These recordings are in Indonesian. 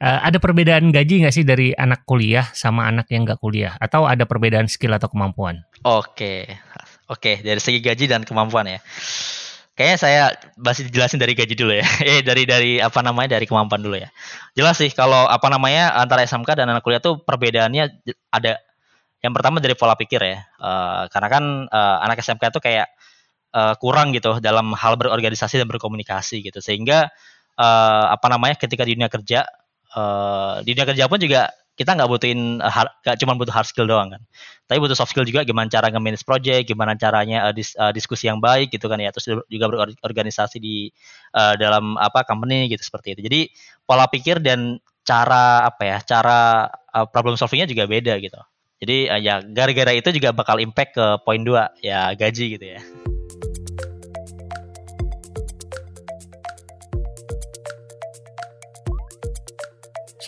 Uh, ada perbedaan gaji nggak sih dari anak kuliah sama anak yang nggak kuliah? Atau ada perbedaan skill atau kemampuan? Oke, oke dari segi gaji dan kemampuan ya. Kayaknya saya masih jelasin dari gaji dulu ya. Eh dari dari apa namanya dari kemampuan dulu ya. Jelas sih kalau apa namanya antara SMK dan anak kuliah tuh perbedaannya ada. Yang pertama dari pola pikir ya. Uh, karena kan uh, anak SMK tuh kayak uh, kurang gitu dalam hal berorganisasi dan berkomunikasi gitu. Sehingga uh, apa namanya ketika di dunia kerja uh, di dunia kerja pun juga kita nggak butuhin hard, gak cuma butuh hard skill doang kan. Tapi butuh soft skill juga gimana cara nge-manage project gimana caranya uh, dis, uh, diskusi yang baik gitu kan ya. Terus juga berorganisasi di uh, dalam apa company gitu seperti itu. Jadi pola pikir dan cara apa ya cara uh, problem solvingnya juga beda gitu. Jadi uh, ya gara-gara itu juga bakal impact ke poin dua ya gaji gitu ya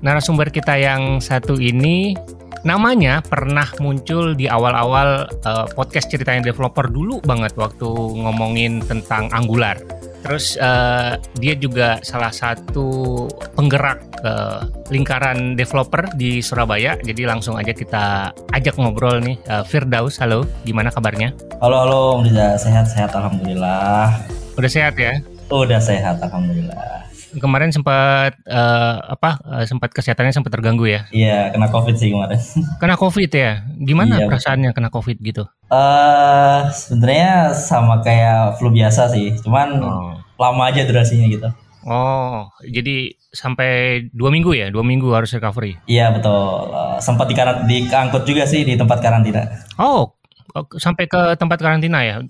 narasumber kita yang satu ini namanya pernah muncul di awal-awal uh, podcast ceritanya developer dulu banget waktu ngomongin tentang Angular. Terus uh, dia juga salah satu penggerak uh, lingkaran developer di Surabaya. Jadi langsung aja kita ajak ngobrol nih. Uh, Firdaus, halo, gimana kabarnya? Halo, halo, udah sehat-sehat, alhamdulillah. Udah sehat ya? Udah sehat, alhamdulillah kemarin sempat uh, apa uh, sempat kesehatannya sempat terganggu ya? Iya, kena covid sih kemarin. Kena covid ya? Gimana iya, perasaannya kena covid gitu? Eh uh, sebenarnya sama kayak flu biasa sih, cuman oh. lama aja durasinya gitu. Oh, jadi sampai dua minggu ya? Dua minggu harus recovery? Iya betul. Uh, sempat di diangkut juga sih di tempat karantina. Oh, sampai ke tempat karantina ya.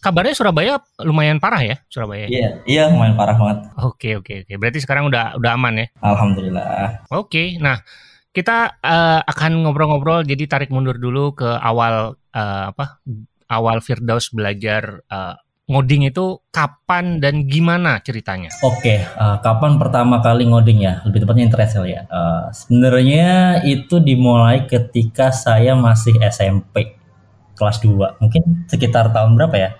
Kabarnya Surabaya lumayan parah ya, Surabaya. Iya, iya lumayan parah banget. Oke, oke, oke. Berarti sekarang udah udah aman ya? Alhamdulillah. Oke. Nah, kita uh, akan ngobrol-ngobrol jadi tarik mundur dulu ke awal uh, apa? Awal Firdaus belajar uh, ngoding itu kapan dan gimana ceritanya? Oke, uh, kapan pertama kali ngoding ya? Lebih tepatnya interest ya. Uh, Sebenarnya itu dimulai ketika saya masih SMP kelas 2 mungkin sekitar tahun berapa ya?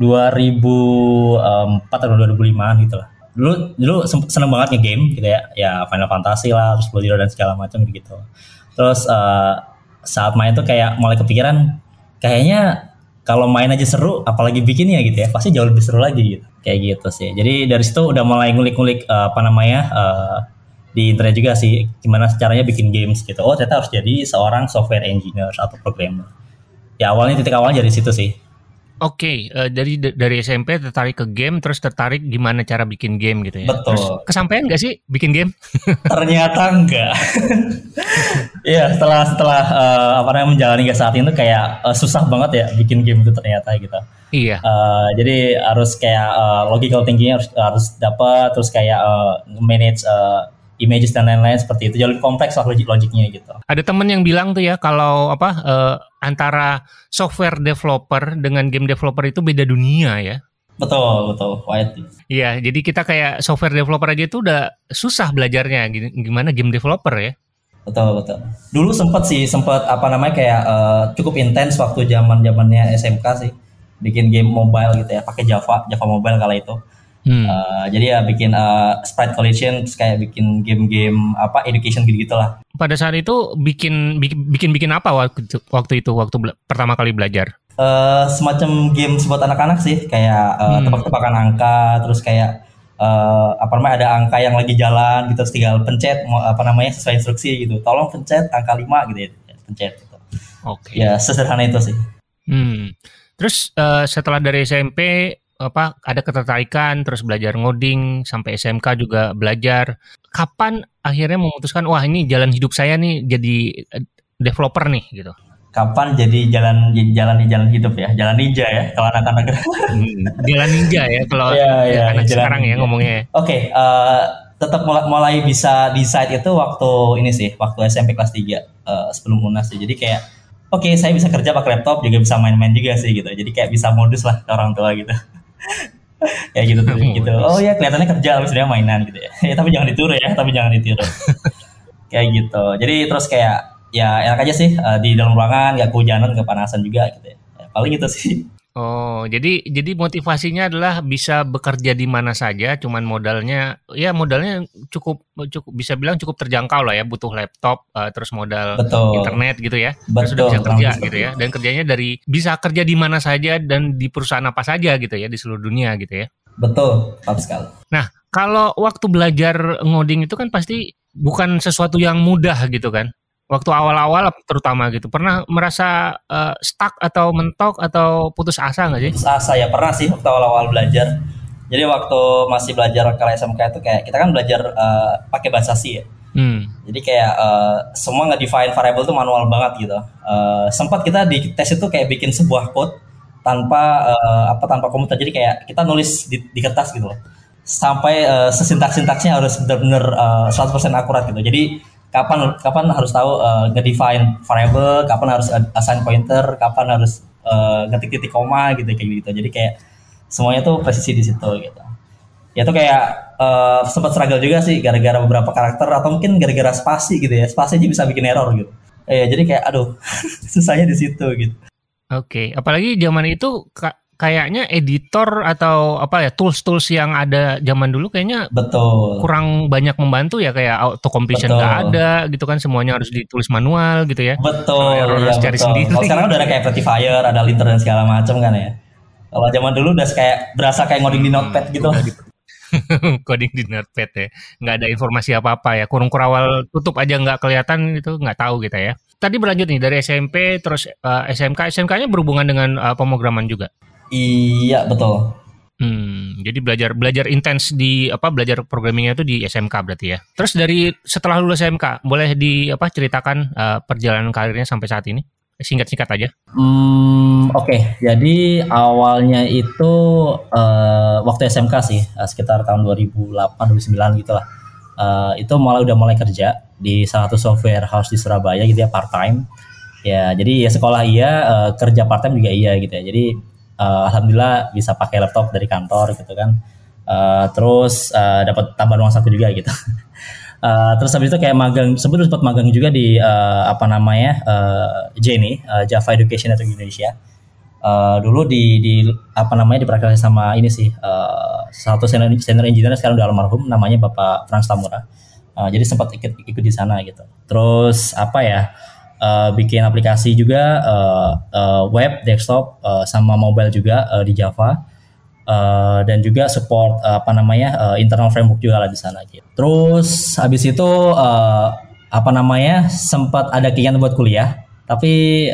2004 atau 2005 gitu lah. Dulu dulu seneng banget nge-game gitu ya. Ya Final Fantasy lah terus Blood dan segala macam gitu. Terus uh, saat main tuh kayak mulai kepikiran kayaknya kalau main aja seru apalagi bikinnya gitu ya pasti jauh lebih seru lagi gitu. Kayak gitu sih. Jadi dari situ udah mulai ngulik-ngulik uh, apa namanya uh, di internet juga sih gimana caranya bikin games gitu. Oh ternyata harus jadi seorang software engineer atau programmer ya awalnya titik awalnya dari situ sih. Oke, okay, uh, eh, dari dari SMP tertarik ke game, terus tertarik gimana cara bikin game gitu ya. Betul. Terus kesampaian nggak sih bikin game? Ternyata enggak. Iya, setelah setelah uh, apa namanya menjalani ke saat itu kayak uh, susah banget ya bikin game itu ternyata gitu. Iya. Uh, jadi harus kayak uh, logical thinkingnya harus harus dapat, terus kayak uh, manage uh, images dan lain-lain seperti itu. Jauh lebih kompleks lah logik-logiknya gitu. Ada temen yang bilang tuh ya kalau apa uh, antara software developer dengan game developer itu beda dunia ya. Betul, betul, quite. Iya, jadi kita kayak software developer aja itu udah susah belajarnya gimana game developer ya. Betul, betul. Dulu sempat sih, sempat apa namanya kayak uh, cukup intens waktu zaman-zamannya SMK sih bikin game mobile gitu ya, pakai Java, Java Mobile kala itu. Hmm. Uh, jadi ya bikin uh, sprite collection terus kayak bikin game-game apa education gitu lah Pada saat itu bikin bikin bikin apa waktu itu, waktu itu waktu pertama kali belajar? Uh, semacam game buat anak-anak sih kayak uh, hmm. tebak-tebakan angka terus kayak uh, apa namanya ada angka yang lagi jalan gitu terus tinggal pencet apa namanya sesuai instruksi gitu. Tolong pencet angka 5 gitu ya, pencet gitu. Oke. Okay. Ya sesederhana itu sih. Hmm. Terus uh, setelah dari SMP apa ada ketertarikan terus belajar ngoding sampai SMK juga belajar. Kapan akhirnya memutuskan wah ini jalan hidup saya nih jadi eh, developer nih gitu? Kapan jadi jalan jalan di jalan hidup ya? Jalan ninja ya kalau anak-anak. Hmm, jalan ninja ya kalau ya, ya, anak sekarang ya ninja. ya ngomongnya. Oke, okay, uh, eh, tetap mulai, mulai bisa decide itu waktu ini sih, waktu SMP kelas 3 uh, sebelum UNAS sih. Jadi kayak oke, okay, saya bisa kerja pakai laptop juga bisa main-main juga sih gitu. Jadi kayak bisa modus lah ke orang tua gitu. Kayak gitu tuh gitu. Oh ya kelihatannya kerja tapi sebenarnya mainan gitu ya. ya tapi jangan ditiru ya, tapi jangan ditiru. kayak gitu. Jadi terus kayak ya enak aja sih uh, di dalam ruangan gak kehujanan, kepanasan juga gitu ya. ya paling gitu sih. Oh, jadi jadi motivasinya adalah bisa bekerja di mana saja, cuman modalnya ya modalnya cukup cukup bisa bilang cukup terjangkau lah ya, butuh laptop, uh, terus modal Betul. internet gitu ya, Betul. terus sudah bisa kerja gitu ya, dan kerjanya dari bisa kerja di mana saja dan di perusahaan apa saja gitu ya di seluruh dunia gitu ya. Betul, tepat sekali. Nah, kalau waktu belajar ngoding itu kan pasti bukan sesuatu yang mudah gitu kan waktu awal-awal terutama gitu pernah merasa uh, stuck atau mentok atau putus asa nggak sih? Putus asa ya pernah sih waktu awal-awal belajar. Jadi waktu masih belajar ke SMK itu kayak kita kan belajar uh, pakai bahasa C ya. Hmm. Jadi kayak uh, semua nggak define variable tuh manual banget gitu. Uh, sempat kita di tes itu kayak bikin sebuah code tanpa uh, apa tanpa komputer. Jadi kayak kita nulis di, di kertas gitu loh. Sampai uh, sesintaks-sintaksnya harus benar-benar uh, 100% akurat gitu. Jadi kapan kapan harus tahu uh, ngedefine variable, kapan harus assign pointer, kapan harus uh, ngetik titik koma gitu kayak gitu. Jadi kayak semuanya tuh presisi di situ gitu. Ya tuh kayak uh, sempat struggle juga sih gara-gara beberapa karakter atau mungkin gara-gara spasi gitu ya. Spasi aja bisa bikin error gitu. Eh jadi kayak aduh susahnya di situ gitu. Oke, okay. apalagi zaman itu kayaknya editor atau apa ya tools-tools yang ada zaman dulu kayaknya betul. kurang banyak membantu ya kayak auto completion nggak ada gitu kan semuanya harus ditulis manual gitu ya. Betul ya, harus cari sendiri kalau sekarang udah ada kayak Prettyfire ada linter dan segala macam kan ya. Kalau zaman dulu udah kayak berasa kayak ngoding di hmm, notepad gitu. coding di notepad ya. Nggak ada informasi apa apa ya. Kurung kurawal tutup aja nggak kelihatan itu nggak tahu gitu ya. Tadi berlanjut nih dari SMP terus uh, eh, SMK SMK-nya berhubungan dengan uh, pemrograman juga Iya betul. Hmm, jadi belajar belajar intens di apa belajar programmingnya itu di SMK berarti ya. Terus dari setelah lulus SMK, boleh di apa ceritakan uh, perjalanan karirnya sampai saat ini? Singkat-singkat aja. Hmm, oke. Okay. Jadi awalnya itu uh, waktu SMK sih, uh, sekitar tahun 2008 2009 gitu lah. Uh, itu mulai udah mulai kerja di salah satu software house di Surabaya gitu ya part time. Ya, jadi ya sekolah iya, uh, kerja part time juga iya gitu ya. Jadi uh, alhamdulillah bisa pakai laptop dari kantor gitu kan. Uh, terus uh, dapat tambahan uang saku juga gitu. Uh, terus habis itu kayak magang sebetulnya sempat magang juga di uh, apa namanya uh, Jenny uh, Java Education Network Indonesia. Uh, dulu di di apa namanya diperkenalkan sama ini sih uh, satu senior, senior engineer sekarang udah almarhum namanya Bapak Frans Tamura. Uh, jadi sempat ikut ikut di sana gitu. Terus apa ya uh, bikin aplikasi juga uh, uh, web, desktop, uh, sama mobile juga uh, di Java. Uh, dan juga support uh, apa namanya uh, internal framework juga lah di sana gitu. Terus habis itu uh, apa namanya sempat ada keinginan buat kuliah, tapi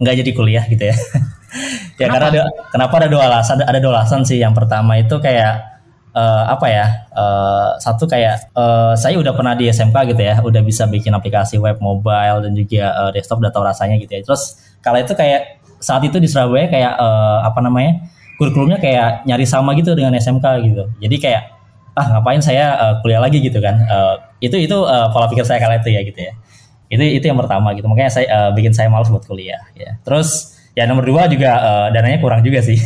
nggak uh, jadi kuliah gitu ya. ya kenapa? karena ada kenapa ada dua alasan ada dua alasan sih. Yang pertama itu kayak uh, apa ya uh, satu kayak uh, saya udah pernah di SMK gitu ya udah bisa bikin aplikasi web mobile dan juga uh, desktop udah tahu rasanya gitu ya. Terus kalau itu kayak saat itu di Surabaya kayak uh, apa namanya kurikulumnya kayak nyari sama gitu dengan SMK gitu. Jadi kayak ah ngapain saya uh, kuliah lagi gitu kan? Uh, itu itu uh, pola pikir saya kala itu ya gitu ya. Itu itu yang pertama gitu. Makanya saya uh, bikin saya malas buat kuliah ya. Terus ya nomor dua juga uh, dananya kurang juga sih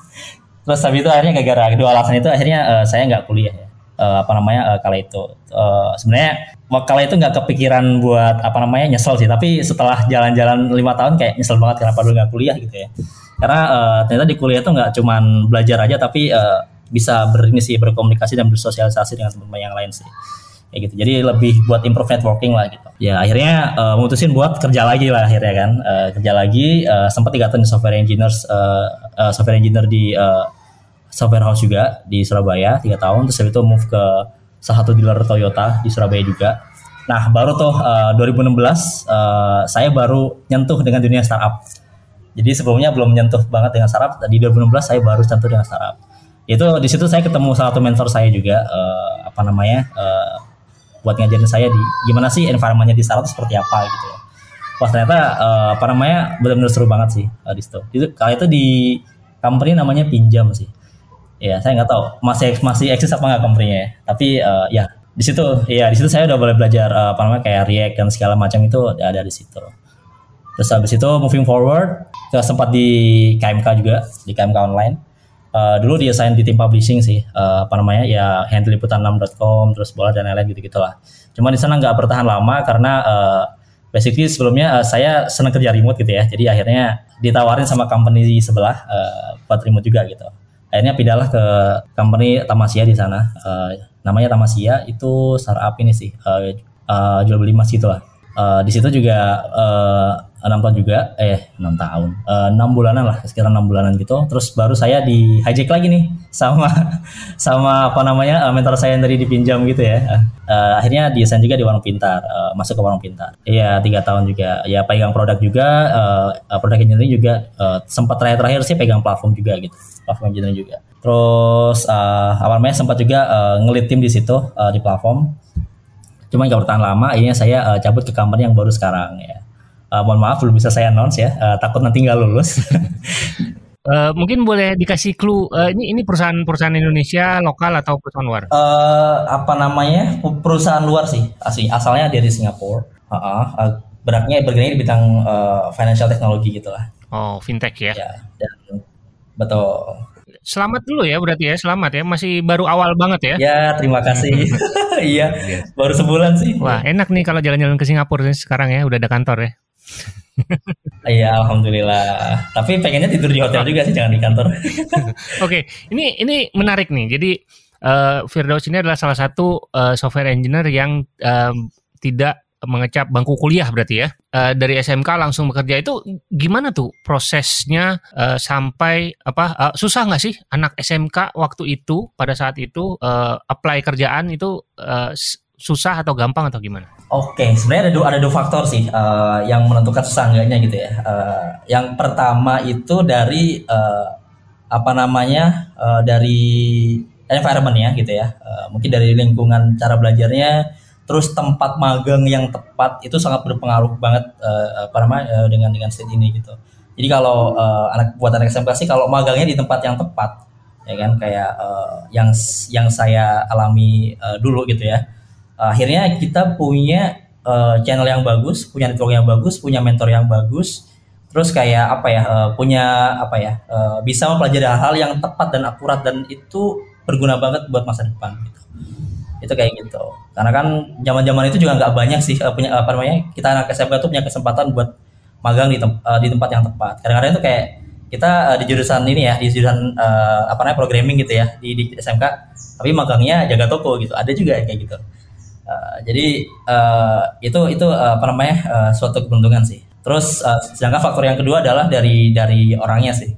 terus habis itu akhirnya gara-gara kedua alasan itu akhirnya uh, saya nggak kuliah ya. Uh, apa namanya uh, kala itu. Uh, sebenarnya kala itu nggak kepikiran buat apa namanya nyesel sih. Tapi setelah jalan-jalan lima tahun kayak nyesel banget kenapa dulu nggak kuliah gitu ya. Karena uh, ternyata di kuliah itu nggak cuman belajar aja tapi uh, bisa sih berkomunikasi dan bersosialisasi dengan teman-teman yang lain sih kayak gitu. Jadi lebih buat improve networking lah gitu. Ya akhirnya uh, memutusin buat kerja lagi lah akhirnya kan. Uh, kerja lagi uh, sempat tiga tahun di software engineers uh, uh, software engineer di uh, software house juga di Surabaya tiga tahun. Terus itu move ke salah satu dealer Toyota di Surabaya juga. Nah baru tuh uh, 2016 uh, saya baru nyentuh dengan dunia startup. Jadi sebelumnya belum nyentuh banget dengan startup. Di 2016 saya baru nyentuh dengan startup. Itu di situ saya ketemu salah satu mentor saya juga uh, apa namanya uh, buat ngajarin saya di gimana sih environmentnya di startup seperti apa gitu ya. Wah ternyata uh, apa namanya benar-benar seru banget sih uh, di situ. Itu kali itu di company namanya Pinjam sih. Ya saya nggak tahu masih masih eksis apa nggak company-nya ya. Tapi uh, ya di situ ya di situ saya udah boleh belajar uh, apa namanya kayak React dan segala macam itu ada di situ terus habis itu moving forward kita sempat di KMK juga di KMK online uh, dulu dia sign di tim publishing sih uh, apa namanya ya handle liputan6.com terus bola dan lain-lain gitu gitulah cuma di sana nggak bertahan lama karena uh, basically sebelumnya uh, saya senang kerja remote gitu ya. Jadi akhirnya ditawarin sama company sebelah uh, buat remote juga gitu. Akhirnya pindahlah ke company Tamasia di sana. Uh, namanya Tamasia itu startup ini sih uh, uh, jual beli emas gitu lah uh, di situ juga enam uh, tahun juga eh enam tahun enam uh, bulanan lah sekitar enam bulanan gitu terus baru saya di hijack lagi nih sama sama apa namanya uh, mentor saya yang tadi dipinjam gitu ya uh, akhirnya desain juga di warung pintar uh, masuk ke warung pintar iya tiga tahun juga ya pegang produk juga uh, produk engineering juga uh, sempat terakhir-terakhir sih pegang platform juga gitu platform engineering juga. Terus uh, awalnya sempat juga uh, ngelit tim di situ uh, di platform. Cuma nggak bertahan lama, akhirnya saya uh, cabut ke company yang baru sekarang ya. Uh, mohon maaf belum bisa saya announce ya, uh, takut nanti nggak lulus. Uh, mungkin boleh dikasih clue uh, ini ini perusahaan-perusahaan Indonesia lokal atau perusahaan luar? Uh, apa namanya perusahaan luar sih asli asalnya dari Singapura. Uh, uh, uh, beratnya bergerak di bidang uh, financial technology gitulah. Oh fintech ya? Ya dan Betul. Selamat dulu ya berarti ya, selamat ya. Masih baru awal banget ya. Ya, terima kasih. iya, baru sebulan sih. Wah, enak nih kalau jalan-jalan ke Singapura sekarang ya, udah ada kantor ya. Iya, alhamdulillah. Tapi pengennya tidur di hotel juga sih, jangan di kantor. Oke, ini ini menarik nih. Jadi uh, Firdaus ini adalah salah satu uh, software engineer yang uh, tidak mengecap bangku kuliah berarti ya uh, dari SMK langsung bekerja itu gimana tuh prosesnya uh, sampai apa uh, susah nggak sih anak SMK waktu itu pada saat itu uh, apply kerjaan itu uh, susah atau gampang atau gimana? Oke, okay, sebenarnya ada dua ada dua faktor sih uh, yang menentukan susah enggaknya gitu ya. Uh, yang pertama itu dari uh, apa namanya uh, dari environment ya gitu ya. Uh, mungkin dari lingkungan cara belajarnya terus tempat magang yang tepat itu sangat berpengaruh banget uh, apa namanya uh, dengan dengan state ini gitu. Jadi kalau uh, anak buat anak SMK sih kalau magangnya di tempat yang tepat ya kan kayak uh, yang yang saya alami uh, dulu gitu ya. Akhirnya kita punya uh, channel yang bagus, punya network yang bagus, punya mentor yang bagus. Terus kayak apa ya, uh, punya apa ya, uh, bisa mempelajari hal-hal yang tepat dan akurat dan itu berguna banget buat masa depan gitu. Itu kayak gitu. Karena kan zaman zaman itu juga nggak banyak sih punya apa namanya kita anak SMK tuh punya kesempatan buat magang di, tem di tempat yang tepat. Kadang-kadang itu kayak kita di jurusan ini ya di jurusan apa namanya programming gitu ya di, di SMK tapi magangnya jaga toko gitu. Ada juga kayak gitu uh, jadi uh, itu itu uh, apa namanya uh, suatu keberuntungan sih terus uh, sedangkan faktor yang kedua adalah dari dari orangnya sih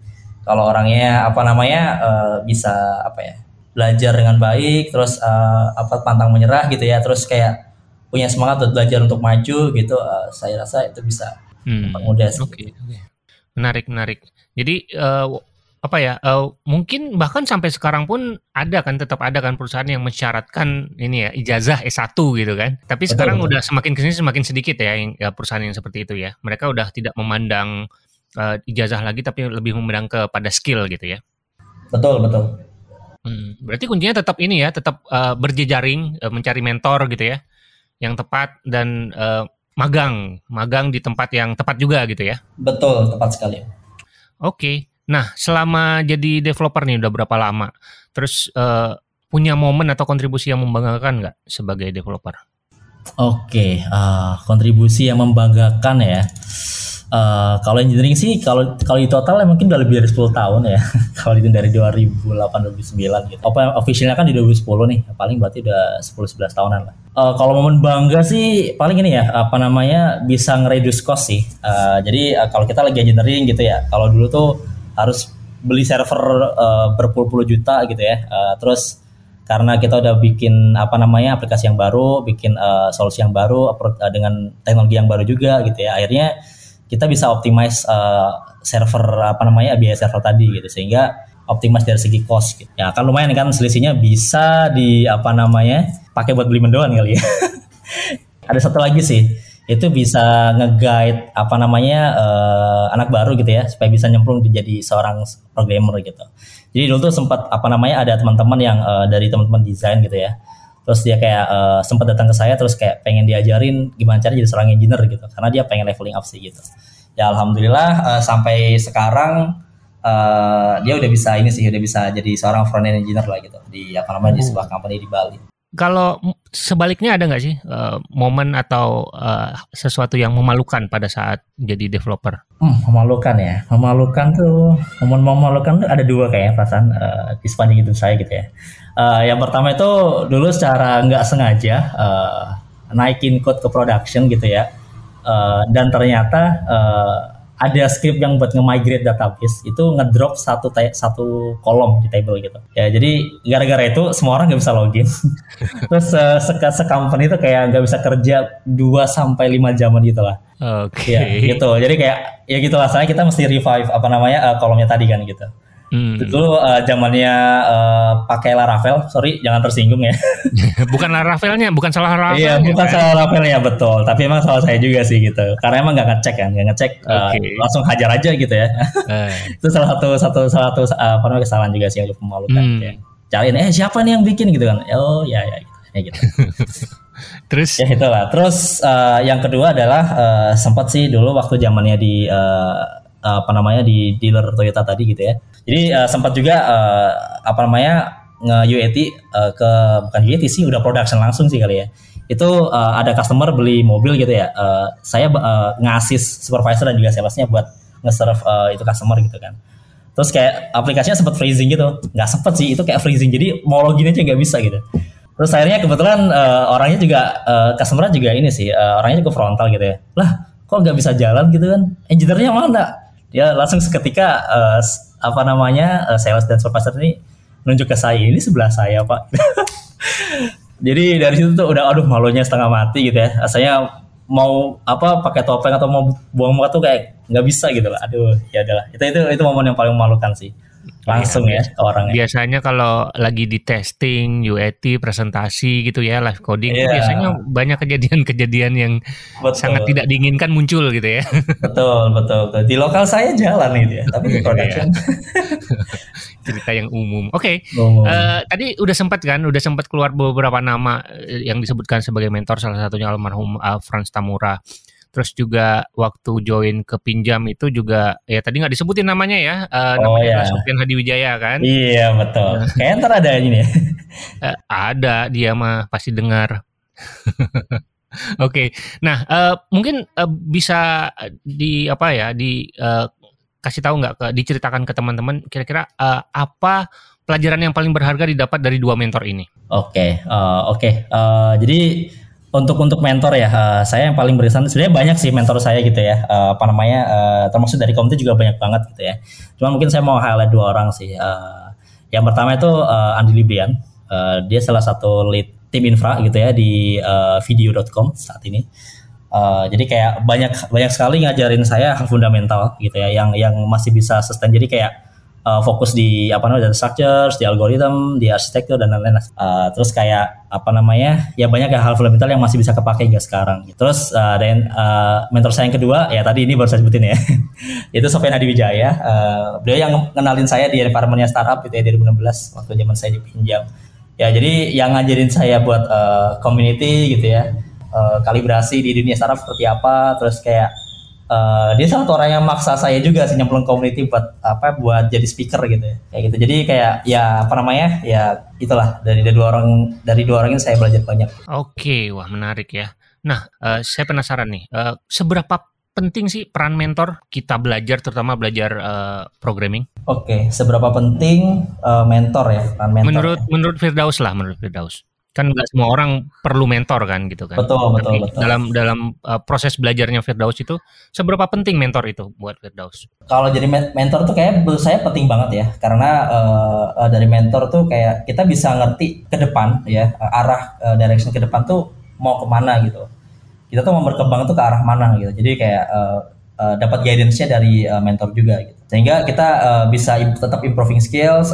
kalau orangnya apa namanya uh, bisa apa ya belajar dengan baik terus uh, apa pantang menyerah gitu ya terus kayak punya semangat buat belajar untuk maju gitu uh, saya rasa itu bisa hmm. mudah sih. Okay, okay. Menarik menarik. Jadi uh, apa ya uh, mungkin bahkan sampai sekarang pun ada kan tetap ada kan perusahaan yang mensyaratkan ini ya ijazah S1 gitu kan. Tapi betul, sekarang betul. udah semakin ke sini semakin sedikit ya, yang, ya perusahaan yang seperti itu ya. Mereka udah tidak memandang uh, ijazah lagi tapi lebih memandang kepada skill gitu ya. Betul betul. Hmm, berarti kuncinya tetap ini ya, tetap uh, berjejaring, uh, mencari mentor gitu ya, yang tepat dan uh, magang, magang di tempat yang tepat juga gitu ya. Betul, tepat sekali. Oke, okay. Nah selama jadi developer nih udah berapa lama? Terus uh, punya momen atau kontribusi yang membanggakan nggak sebagai developer? Oke, okay, uh, kontribusi yang membanggakan ya. Uh, kalau engineering sih kalau kalau di total ya mungkin udah lebih dari 10 tahun ya. kalau itu dari 2008 2009 gitu. Apa officialnya kan di 2010 nih. Paling berarti udah 10 11 tahunan lah. Uh, kalau momen bangga sih paling ini ya apa namanya bisa ngereduce cost sih. Uh, jadi uh, kalau kita lagi engineering gitu ya. Kalau dulu tuh harus beli server uh, berpuluh-puluh juta gitu ya. Uh, terus karena kita udah bikin apa namanya aplikasi yang baru, bikin uh, solusi yang baru dengan teknologi yang baru juga gitu ya. Akhirnya kita bisa optimize uh, server apa namanya biaya server tadi gitu sehingga optimize dari segi cost gitu. Ya kan lumayan kan selisihnya bisa di apa namanya pakai buat beli mendoan kali ya. Ada satu lagi sih itu bisa nge-guide apa namanya uh, anak baru gitu ya supaya bisa nyemplung jadi seorang programmer gitu. Jadi dulu tuh sempat apa namanya ada teman-teman yang uh, dari teman-teman desain gitu ya. terus dia kayak uh, sempat datang ke saya terus kayak pengen diajarin gimana cara jadi seorang engineer gitu karena dia pengen leveling up sih gitu ya alhamdulillah uh, sampai sekarang uh, dia udah bisa ini sih udah bisa jadi seorang front end engineer lah gitu di apa namanya di oh. sebuah company di Bali kalau sebaliknya ada nggak sih uh, momen atau uh, sesuatu yang memalukan pada saat jadi developer? Hmm, memalukan ya. Memalukan tuh, momen memalukan tuh ada dua kayaknya perasaan uh, di sepanjang hidup saya gitu ya. Uh, yang pertama itu dulu secara nggak sengaja uh, naikin code ke production gitu ya. Uh, dan ternyata uh, ada script yang buat nge-migrate database itu ngedrop satu satu kolom di table gitu. Ya jadi gara-gara itu semua orang nggak bisa login. Terus uh, se, se company itu kayak nggak bisa kerja 2 sampai lima jaman gitu lah. Oke. Okay. Ya, gitu. Jadi kayak ya gitulah saya kita mesti revive apa namanya uh, kolomnya tadi kan gitu. Hmm. Itu uh, zamannya uh, pakai Laravel, sorry jangan tersinggung ya. bukan Laravelnya, bukan salah Laravel. Iya, bukan kan? salah Laravelnya betul, tapi emang salah saya juga sih gitu. Karena emang nggak ngecek kan, nggak ngecek okay. uh, langsung hajar aja gitu ya. Eh. itu salah satu satu salah satu uh, apa namanya kesalahan juga sih yang memalukan. Hmm. Ya. Cariin eh siapa nih yang bikin gitu kan? Oh ya ya gitu. Ya gitu. Terus ya itulah. Terus uh, yang kedua adalah uh, sempat sih dulu waktu zamannya di uh, apa namanya di dealer Toyota tadi gitu ya. Jadi uh, sempat juga uh, apa namanya nge UAT uh, ke bukan UAT sih udah production langsung sih kali ya. Itu uh, ada customer beli mobil gitu ya. Uh, saya uh, ngasis supervisor dan juga salesnya buat nge-serve uh, itu customer gitu kan. Terus kayak aplikasinya sempat freezing gitu. Nggak sempet sih itu kayak freezing. Jadi mau login aja nggak bisa gitu. Terus akhirnya kebetulan uh, orangnya juga uh, customer juga ini sih uh, orangnya juga frontal gitu ya. Lah kok nggak bisa jalan gitu kan? Engineer-nya mana? dia langsung seketika uh, apa namanya uh, sales dan supervisor ini nunjuk ke saya ini sebelah saya pak. Jadi dari situ tuh udah aduh malunya setengah mati gitu ya. Saya mau apa pakai topeng atau mau buang muka tuh kayak nggak bisa gitu lah aduh ya adalah itu itu itu momen yang paling memalukan sih langsung ya, ya ke orangnya. Biasanya kalau lagi di testing, UAT, presentasi gitu ya, live coding, yeah. biasanya banyak kejadian-kejadian yang betul. sangat tidak diinginkan muncul gitu ya. Betul, betul, betul. Di lokal saya jalan gitu ya, tapi di iya. production. Cerita yang umum. Oke, okay. uh, eh, tadi udah sempat kan, udah sempat keluar beberapa nama eh, yang disebutkan sebagai mentor, salah satunya almarhum uh, Franz Tamura. Terus juga waktu join ke pinjam itu juga ya tadi nggak disebutin namanya ya, uh, oh, namanya iya. Sofian Hadi Wijaya kan? Iya betul. Kayaknya ntar ada ini ya. uh, ada dia mah pasti dengar. Oke, okay. nah uh, mungkin uh, bisa di apa ya di uh, kasih tahu nggak ke diceritakan ke teman-teman kira-kira uh, apa pelajaran yang paling berharga didapat dari dua mentor ini? Oke, okay, uh, oke. Okay. Uh, jadi untuk untuk mentor ya uh, saya yang paling berkesan sebenarnya banyak sih mentor saya gitu ya. Uh, apa namanya uh, termasuk dari komite juga banyak banget gitu ya. Cuma mungkin saya mau highlight dua orang sih. Uh, yang pertama itu uh, Andi Libian. Uh, dia salah satu lead tim infra gitu ya di uh, video.com saat ini. Uh, jadi kayak banyak banyak sekali ngajarin saya hal fundamental gitu ya yang yang masih bisa sustain. Jadi kayak uh, fokus di apa namanya data structures, di algoritma, di arsitektur dan lain-lain. Uh, terus kayak apa namanya ya banyak ya hal fundamental yang masih bisa kepake hingga sekarang. Terus uh, dan uh, mentor saya yang kedua ya tadi ini baru saya sebutin ya itu Sofian Hadi Wijaya. Uh, beliau yang kenalin saya di environmentnya startup gitu ya 2016 waktu zaman saya dipinjam. Ya jadi yang ngajarin saya buat uh, community gitu ya. Uh, kalibrasi di dunia startup seperti apa terus kayak uh, dia salah satu orang yang maksa saya juga sih nyemplung community buat apa buat jadi speaker gitu ya kayak gitu jadi kayak ya apa namanya ya itulah dari, dari dua orang dari dua orang ini saya belajar banyak oke wah menarik ya nah uh, saya penasaran nih uh, seberapa penting sih peran mentor kita belajar terutama belajar uh, programming? Oke, okay, seberapa penting uh, mentor ya peran mentor? Menurut ya? menurut Firdaus lah, menurut Firdaus kan nggak semua orang perlu mentor kan gitu kan. Betul betul Tapi betul. Dalam dalam uh, proses belajarnya Firdaus itu seberapa penting mentor itu buat Firdaus? Kalau jadi mentor tuh kayak menurut saya penting banget ya karena uh, uh, dari mentor tuh kayak kita bisa ngerti ke depan ya uh, arah uh, direction ke depan tuh mau ke mana gitu. Kita tuh mau berkembang tuh ke arah mana gitu. Jadi kayak uh, uh, dapat guidance-nya dari uh, mentor juga gitu. Sehingga kita uh, bisa tetap improving skills,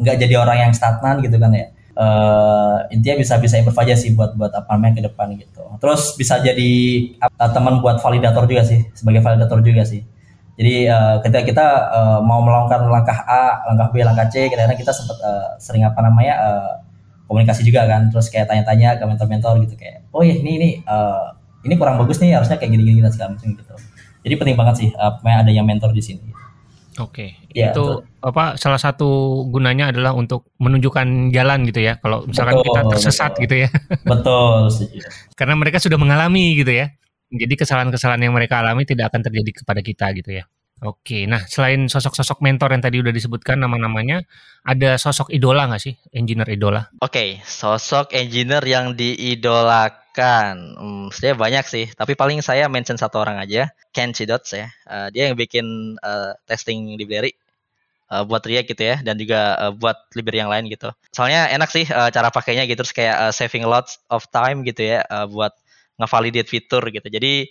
nggak uh, jadi orang yang stagnan gitu kan ya uh, intinya bisa bisa improve aja sih buat buat apa namanya ke depan gitu. Terus bisa jadi uh, teman buat validator juga sih sebagai validator juga sih. Jadi uh, ketika kita uh, mau melakukan langkah A, langkah B, langkah C, kadang-kadang kita sempat uh, sering apa namanya uh, komunikasi juga kan terus kayak tanya-tanya ke mentor-mentor gitu kayak oh ya ini ini uh, ini kurang bagus nih harusnya kayak gini-gini dan segala macam gitu jadi penting banget sih uh, ada yang mentor di sini Oke, ya, itu betul. apa salah satu gunanya adalah untuk menunjukkan jalan gitu ya. Kalau misalkan betul, kita tersesat betul. gitu ya. Betul. Karena mereka sudah mengalami gitu ya. Jadi kesalahan-kesalahan yang mereka alami tidak akan terjadi kepada kita gitu ya. Oke, nah selain sosok-sosok mentor yang tadi udah disebutkan nama-namanya, ada sosok idola nggak sih, engineer idola? Oke, sosok engineer yang diidolakan, hmm, sebenarnya banyak sih, tapi paling saya mention satu orang aja, Ken Chidots ya, uh, dia yang bikin uh, testing library uh, buat React gitu ya, dan juga uh, buat library yang lain gitu. Soalnya enak sih uh, cara pakainya gitu, terus kayak uh, saving lots of time gitu ya, uh, buat ngevalidate fitur gitu. Jadi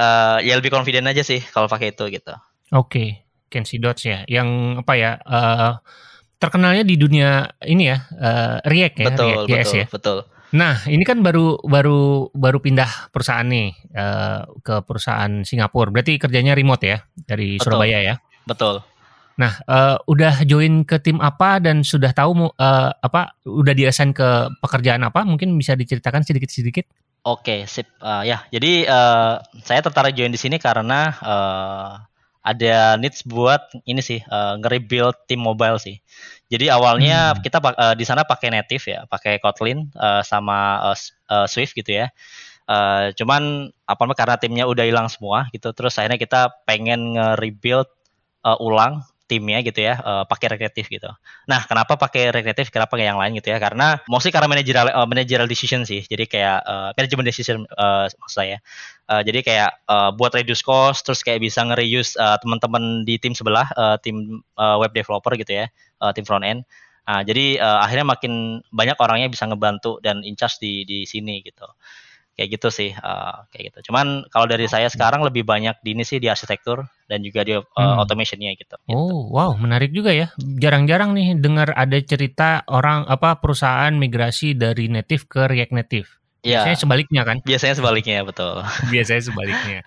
uh, ya lebih confident aja sih kalau pakai itu gitu. Oke, Kenzie Dots ya, yang apa ya? Uh, terkenalnya di dunia ini ya, uh, React ya, betul, React betul, ya. Betul. Nah, ini kan baru baru baru pindah perusahaan nih uh, ke perusahaan Singapura. Berarti kerjanya remote ya dari betul, Surabaya ya. Betul. Nah, uh, udah join ke tim apa dan sudah tahu uh, apa udah diassign ke pekerjaan apa? Mungkin bisa diceritakan sedikit-sedikit. Oke, sip. Uh, ya, jadi uh, saya tertarik join di sini karena uh, ada needs buat ini sih uh, nge-rebuild tim mobile sih. Jadi awalnya hmm. kita uh, di sana pakai native ya, pakai Kotlin uh, sama uh, uh, Swift gitu ya. Uh, cuman apa namanya karena timnya udah hilang semua gitu, terus akhirnya kita pengen nge-rebuild uh, ulang timnya gitu ya uh, pakai rekreatif gitu. Nah, kenapa pakai rekreatif? Kenapa pakai yang lain gitu ya? Karena mostly karena managerial uh, managerial decision sih. Jadi kayak uh, management decision uh, maksud saya. Uh, jadi kayak uh, buat reduce cost, terus kayak bisa nge-reuse uh, teman-teman di tim sebelah, uh, tim uh, web developer gitu ya, uh, tim front end. Nah, jadi uh, akhirnya makin banyak orangnya bisa ngebantu dan in charge di di sini gitu kayak gitu sih uh, kayak gitu cuman kalau dari saya sekarang lebih banyak di ini sih di arsitektur dan juga di uh, hmm. automationnya gitu, gitu oh wow menarik juga ya jarang-jarang nih dengar ada cerita orang apa perusahaan migrasi dari native ke React Native Ya. Biasanya sebaliknya kan? Biasanya sebaliknya betul. Biasanya sebaliknya.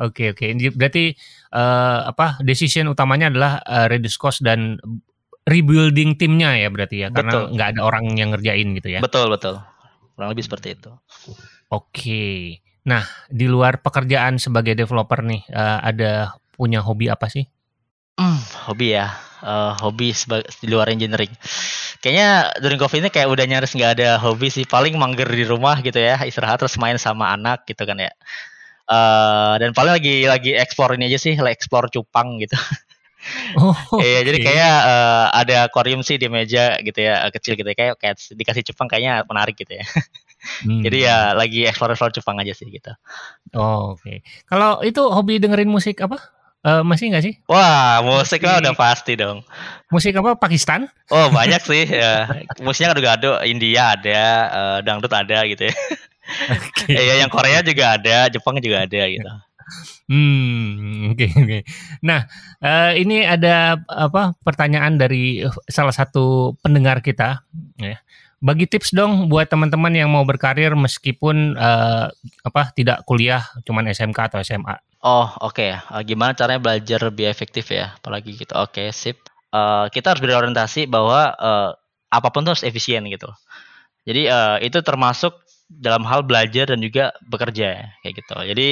Oke oke. Okay. Berarti uh, apa decision utamanya adalah uh, reduce cost dan rebuilding timnya ya berarti ya karena nggak ada orang yang ngerjain gitu ya. Betul betul. Kurang lebih seperti itu. Oke. Nah, di luar pekerjaan sebagai developer nih, uh, ada punya hobi apa sih? Hmm, hobi ya. Uh, hobi di luar engineering. Kayaknya during covid ini kayak udah nyaris nggak ada hobi sih. Paling mager di rumah gitu ya, istirahat terus main sama anak gitu kan ya. Uh, dan paling lagi lagi explore ini aja sih, like explore cupang gitu. Oh, iya, okay. jadi kayak uh, ada akuarium sih di meja gitu ya, kecil gitu ya. Kayak, kayak dikasih cupang kayaknya menarik gitu ya. Hmm. Jadi ya lagi explore-explore Jepang aja sih gitu. Oh, Oke. Okay. Kalau itu hobi dengerin musik apa? Uh, masih nggak sih? Wah, musik mah udah pasti dong. Musik apa? Pakistan? Oh, banyak sih. ya. Musiknya gado-gado. India ada, uh, dangdut ada gitu ya. Okay. ya, yang Korea juga ada, Jepang juga ada gitu. Hmm, oke okay, oke. Okay. Nah, uh, ini ada apa pertanyaan dari salah satu pendengar kita ya bagi tips dong buat teman-teman yang mau berkarir meskipun uh, apa tidak kuliah cuman SMK atau SMA. Oh oke okay. uh, gimana caranya belajar lebih efektif ya apalagi gitu. Oke okay, sip. Uh, kita harus berorientasi bahwa uh, apa pun tuh harus efisien gitu. Jadi uh, itu termasuk dalam hal belajar dan juga bekerja kayak gitu. Jadi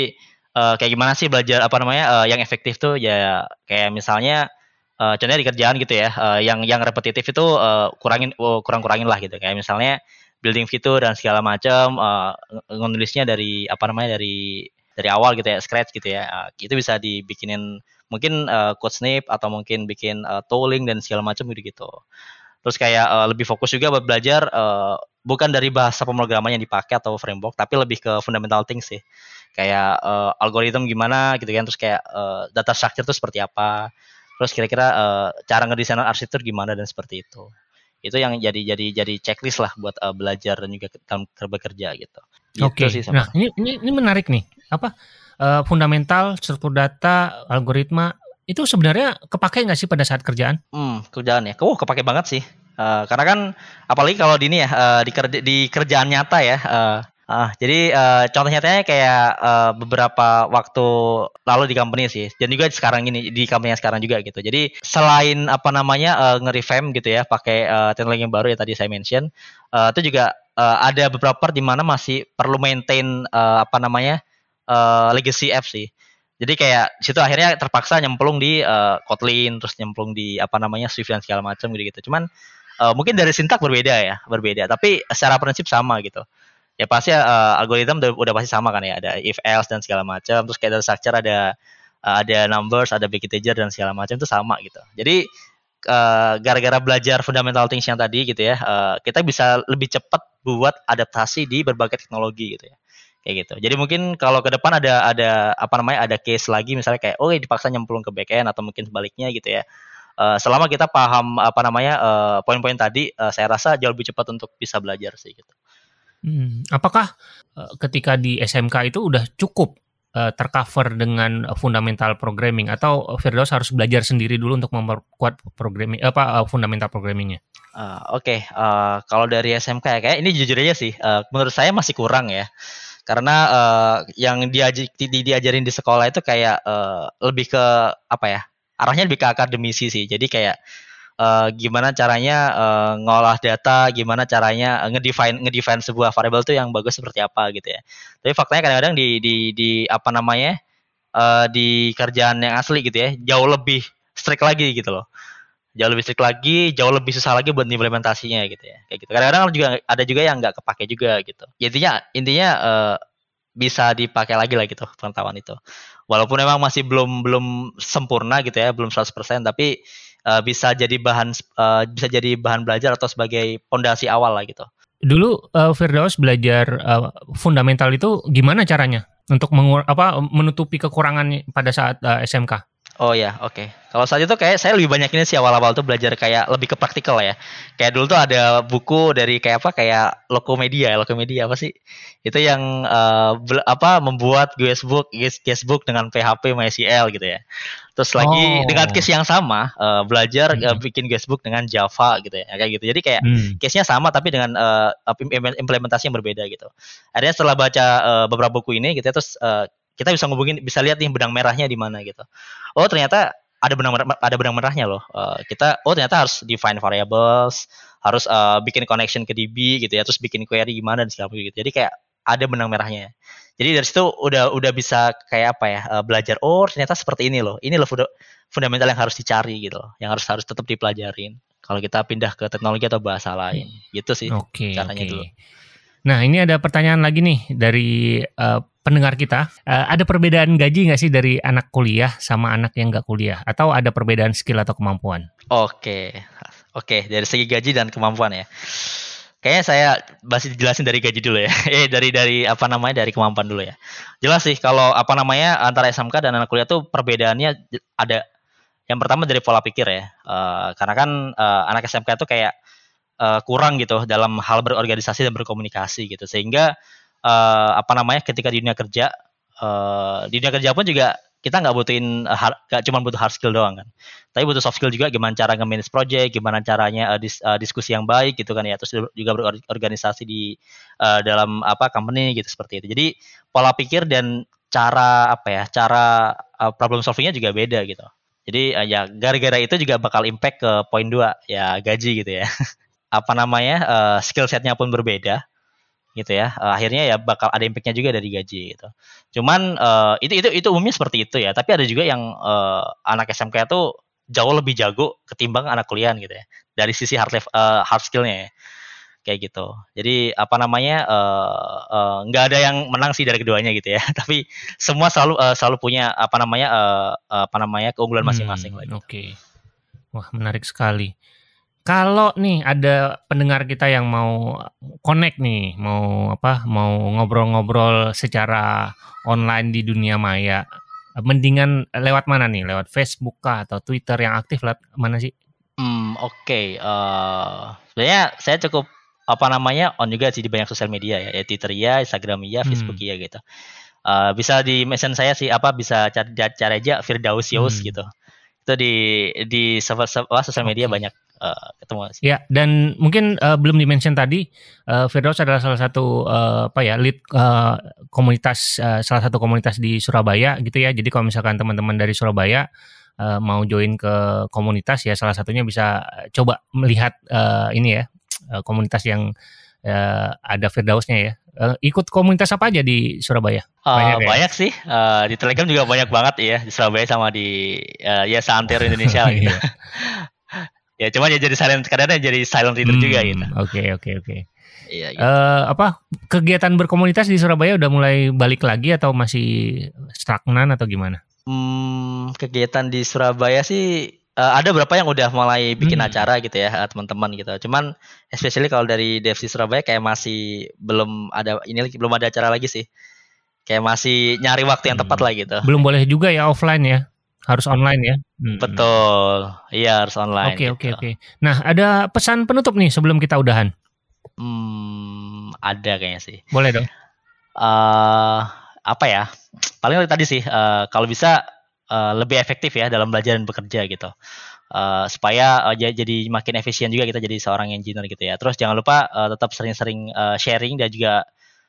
uh, kayak gimana sih belajar apa namanya uh, yang efektif tuh ya kayak misalnya uh, contohnya di kerjaan gitu ya, uh, yang yang repetitif itu uh, kurangin uh, kurang-kurangin lah gitu. Kayak misalnya building fitur dan segala macam, uh, nulisnya dari apa namanya dari dari awal gitu ya, scratch gitu ya. Uh, itu bisa dibikinin mungkin uh, code snip atau mungkin bikin uh, tooling dan segala macam gitu gitu. Terus kayak uh, lebih fokus juga buat belajar uh, bukan dari bahasa pemrograman yang dipakai atau framework, tapi lebih ke fundamental things sih. Kayak uh, algoritma gimana gitu kan, terus kayak uh, data structure itu seperti apa terus kira-kira uh, cara ngedesain arsitektur gimana dan seperti itu itu yang jadi jadi jadi checklist lah buat uh, belajar dan juga dalam bekerja gitu. gitu Oke. Okay. Nah ini, ini ini menarik nih apa uh, fundamental struktur data algoritma itu sebenarnya kepake nggak sih pada saat kerjaan? Hmm kerjaan ya, oh kepake banget sih. Uh, karena kan apalagi kalau di ini ya uh, di, kerja, di kerjaan nyata ya uh, Ah, jadi uh, contoh nyatanya kayak uh, beberapa waktu lalu di company sih, dan juga sekarang ini di company yang sekarang juga gitu. Jadi selain apa namanya uh, nge-revamp gitu ya, pakai uh, teknologi yang baru ya tadi saya mention, uh, itu juga uh, ada beberapa part di mana masih perlu maintain uh, apa namanya uh, legacy app sih. Jadi kayak situ akhirnya terpaksa nyemplung di uh, Kotlin, terus nyemplung di apa namanya Swift dan segala macam gitu gitu. Cuman uh, mungkin dari sintak berbeda ya, berbeda. Tapi secara prinsip sama gitu ya pasti uh, algoritma udah, udah pasti sama kan ya. Ada if else dan segala macam. Terus kayak ada structure ada uh, ada numbers ada big integer dan segala macam itu sama gitu. Jadi gara gara-gara belajar fundamental things yang tadi gitu ya uh, kita bisa lebih cepat buat adaptasi di berbagai teknologi gitu ya. Kayak gitu. Jadi mungkin kalau ke depan ada ada apa namanya ada case lagi misalnya kayak oh dipaksa nyemplung ke backend atau mungkin sebaliknya gitu ya. Uh, selama kita paham apa namanya uh, poin-poin tadi uh, saya rasa jauh lebih cepat untuk bisa belajar sih gitu Hmm, apakah uh, ketika di SMK itu udah cukup uh, tercover dengan fundamental programming atau Firdaus harus belajar sendiri dulu untuk memperkuat programming apa uh, fundamental programmingnya? Uh, Oke, okay. uh, kalau dari SMK ya kayak ini jujur aja sih, uh, menurut saya masih kurang ya, karena uh, yang diaj di, diajarin di sekolah itu kayak uh, lebih ke apa ya, arahnya lebih ke akademisi sih, jadi kayak uh, gimana caranya uh, ngolah data, gimana caranya uh, ngedefine ngedefine sebuah variabel itu yang bagus seperti apa gitu ya. Tapi faktanya kadang-kadang di di di apa namanya uh, di kerjaan yang asli gitu ya jauh lebih strict lagi gitu loh. Jauh lebih strict lagi, jauh lebih susah lagi buat implementasinya gitu ya. Kayak gitu. Kadang-kadang juga ada juga yang nggak kepake juga gitu. Ya, intinya intinya uh, bisa dipakai lagi lah gitu pengetahuan itu. Walaupun memang masih belum belum sempurna gitu ya, belum 100% tapi uh, bisa jadi bahan uh, bisa jadi bahan belajar atau sebagai pondasi awal lah gitu. Dulu uh, Firdaus belajar uh, fundamental itu gimana caranya untuk mengur apa menutupi kekurangan pada saat uh, SMK? Oh ya, oke. Okay. Kalau saat itu kayak saya lebih banyak ini sih awal-awal tuh belajar kayak lebih ke praktikal ya. Kayak dulu tuh ada buku dari kayak apa kayak Lokomedia, Lokomedia apa sih? Itu yang uh, apa membuat guestbook guestbook dengan PHP MySQL gitu ya. Terus lagi oh. dengan case yang sama uh, belajar hmm. uh, bikin guestbook dengan Java gitu ya, kayak gitu. Jadi kayak hmm. case-nya sama tapi dengan uh, implementasi yang berbeda gitu. Akhirnya setelah baca uh, beberapa buku ini gitu ya, terus uh, kita bisa ngubungin bisa lihat nih benang merahnya di mana gitu. Oh ternyata ada benang ada benang merahnya loh. Uh, kita oh ternyata harus define variables harus uh, bikin connection ke DB gitu ya terus bikin query gimana dan segala gitu. Jadi kayak ada benang merahnya. Jadi dari situ udah udah bisa kayak apa ya uh, belajar oh ternyata seperti ini loh. Ini loh fundamental yang harus dicari gitu loh yang harus harus tetap dipelajarin. Kalau kita pindah ke teknologi atau bahasa lain gitu sih okay, caranya okay. dulu Nah, ini ada pertanyaan lagi nih dari uh, pendengar kita. Uh, ada perbedaan gaji nggak sih dari anak kuliah sama anak yang nggak kuliah? Atau ada perbedaan skill atau kemampuan? Oke, oke. Dari segi gaji dan kemampuan ya. Kayaknya saya masih dijelasin dari gaji dulu ya. eh dari dari apa namanya dari kemampuan dulu ya. Jelas sih kalau apa namanya antara SMK dan anak kuliah tuh perbedaannya ada. Yang pertama dari pola pikir ya. Uh, karena kan uh, anak SMK tuh kayak uh, kurang gitu dalam hal berorganisasi dan berkomunikasi gitu. Sehingga uh, apa namanya ketika di dunia kerja uh, di dunia kerja pun juga kita nggak butuhin hard, gak cuma butuh hard skill doang kan. Tapi butuh soft skill juga gimana cara nge-manage project gimana caranya uh, dis, uh, diskusi yang baik gitu kan ya. Terus juga berorganisasi di uh, dalam apa company gitu seperti itu. Jadi pola pikir dan cara apa ya cara uh, problem solvingnya juga beda gitu. Jadi uh, ya gara-gara itu juga bakal impact ke poin dua ya gaji gitu ya apa namanya uh, skill setnya pun berbeda gitu ya. Uh, akhirnya ya bakal ada impactnya juga dari gaji gitu. Cuman uh, itu itu itu umumnya seperti itu ya. Tapi ada juga yang uh, anak SMK itu jauh lebih jago ketimbang anak kuliah gitu ya. Dari sisi hard level, uh, hard skillnya ya. Kayak gitu. Jadi apa namanya nggak uh, uh, ada yang menang sih dari keduanya gitu ya. Tapi semua selalu uh, selalu punya apa namanya uh, apa namanya keunggulan masing-masing hmm, gitu. oke. Okay. wah menarik sekali kalau nih ada pendengar kita yang mau connect nih, mau apa, mau ngobrol-ngobrol secara online di dunia maya, mendingan lewat mana nih? Lewat Facebook kah atau Twitter yang aktif lewat mana sih? Hmm, oke. Okay. Uh, eh, sebenarnya saya cukup apa namanya on juga sih di banyak sosial media ya, ya Twitter ya, Instagram ya, Facebook hmm. ya gitu. Uh, bisa di mention saya sih apa bisa cari, cari aja Firdaus Yos hmm. gitu itu di di sosial media okay. banyak uh, ketemu sih. Ya, dan mungkin uh, belum dimention tadi, uh, Firdaus adalah salah satu uh, apa ya lead uh, komunitas uh, salah satu komunitas di Surabaya gitu ya. Jadi kalau misalkan teman-teman dari Surabaya uh, mau join ke komunitas ya, salah satunya bisa coba melihat uh, ini ya uh, komunitas yang uh, ada Firdausnya ya. Uh, ikut komunitas apa aja di Surabaya? Banyak, uh, ya? banyak sih. Uh, di Telegram juga banyak banget ya di Surabaya sama di uh, ya Santir Indonesia gitu. Iya. ya cuma ya jadi silent kadang jadi silent reader hmm, juga gitu. Oke okay, oke okay, oke. Okay. Iya, gitu. uh, apa kegiatan berkomunitas di Surabaya udah mulai balik lagi atau masih stagnan atau gimana? Hmm, kegiatan di Surabaya sih uh, ada berapa yang udah mulai bikin hmm. acara gitu ya eh, teman-teman gitu. Cuman especially kalau dari DFC Surabaya kayak masih belum ada ini belum ada acara lagi sih. Kayak masih nyari waktu yang tepat hmm. lah gitu. Belum boleh juga ya offline ya. Harus online ya. Hmm. Betul. Iya harus online. Oke okay, oke okay, oke. Okay. Nah ada pesan penutup nih sebelum kita udahan. Hmm, ada kayaknya sih. Boleh dong. Uh, apa ya? Paling tadi sih uh, kalau bisa uh, lebih efektif ya dalam belajar dan bekerja gitu. Uh, supaya uh, jadi makin efisien juga kita jadi seorang engineer gitu ya. Terus jangan lupa uh, tetap sering-sering uh, sharing dan juga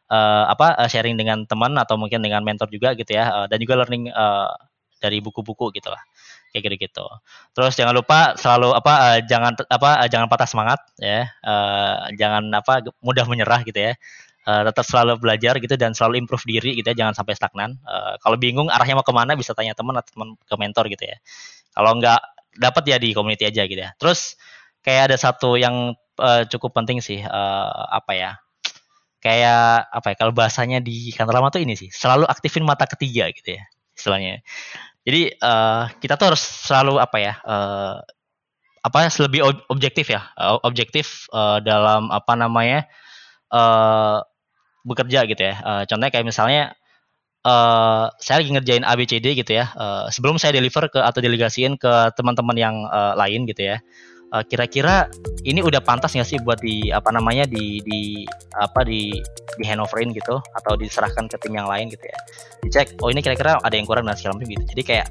uh, apa uh, sharing dengan teman atau mungkin dengan mentor juga gitu ya. Uh, dan juga learning uh, dari buku-buku gitu lah kayak gitu-gitu. Terus jangan lupa selalu apa uh, jangan apa uh, jangan patah semangat ya. Uh, jangan apa mudah menyerah gitu ya uh, tetap selalu belajar gitu dan selalu improve diri gitu ya jangan sampai stagnan. Uh, kalau bingung arahnya mau ke mana bisa tanya teman atau teman ke mentor gitu ya. Kalau nggak dapat ya di community aja gitu ya. Terus kayak ada satu yang uh, cukup penting sih uh, apa ya kayak apa ya kalau bahasanya di kantor lama tuh ini sih selalu aktifin mata ketiga gitu ya istilahnya. Jadi uh, kita tuh harus selalu apa ya uh, apa lebih objektif ya objektif uh, dalam apa namanya uh, bekerja gitu ya. Uh, contohnya kayak misalnya uh, saya lagi ngerjain ABCD gitu ya. Uh, sebelum saya deliver ke atau delegasiin ke teman-teman yang uh, lain gitu ya. Uh, kira-kira ini udah pantas nggak sih buat di apa namanya di di apa di di handoverin gitu atau diserahkan ke tim yang lain gitu ya dicek oh ini kira-kira ada yang kurang dan segala gitu jadi kayak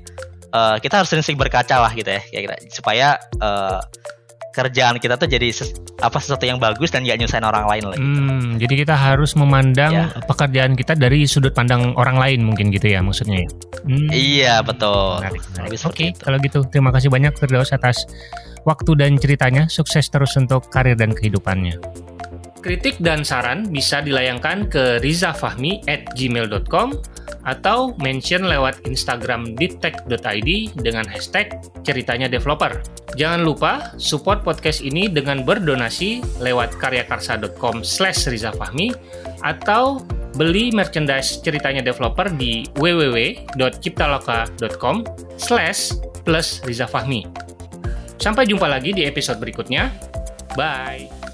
uh, kita harus sering-sering berkaca lah gitu ya kira-kira supaya uh, kerjaan kita tuh jadi ses, apa sesuatu yang bagus dan gak nyusahin orang lain lagi. Hmm, jadi kita harus memandang ya. pekerjaan kita dari sudut pandang orang lain mungkin gitu ya maksudnya. Ya? Hmm. Iya betul. Oke, okay, kalau gitu terima kasih banyak Firdaus atas waktu dan ceritanya. Sukses terus untuk karir dan kehidupannya. Kritik dan saran bisa dilayangkan ke rizafahmi at gmail.com atau mention lewat Instagram deeptech.id dengan hashtag ceritanya developer. Jangan lupa support podcast ini dengan berdonasi lewat karyakarsa.com slash rizafahmi atau beli merchandise ceritanya developer di www.ciptaloka.com slash plus rizafahmi. Sampai jumpa lagi di episode berikutnya. Bye!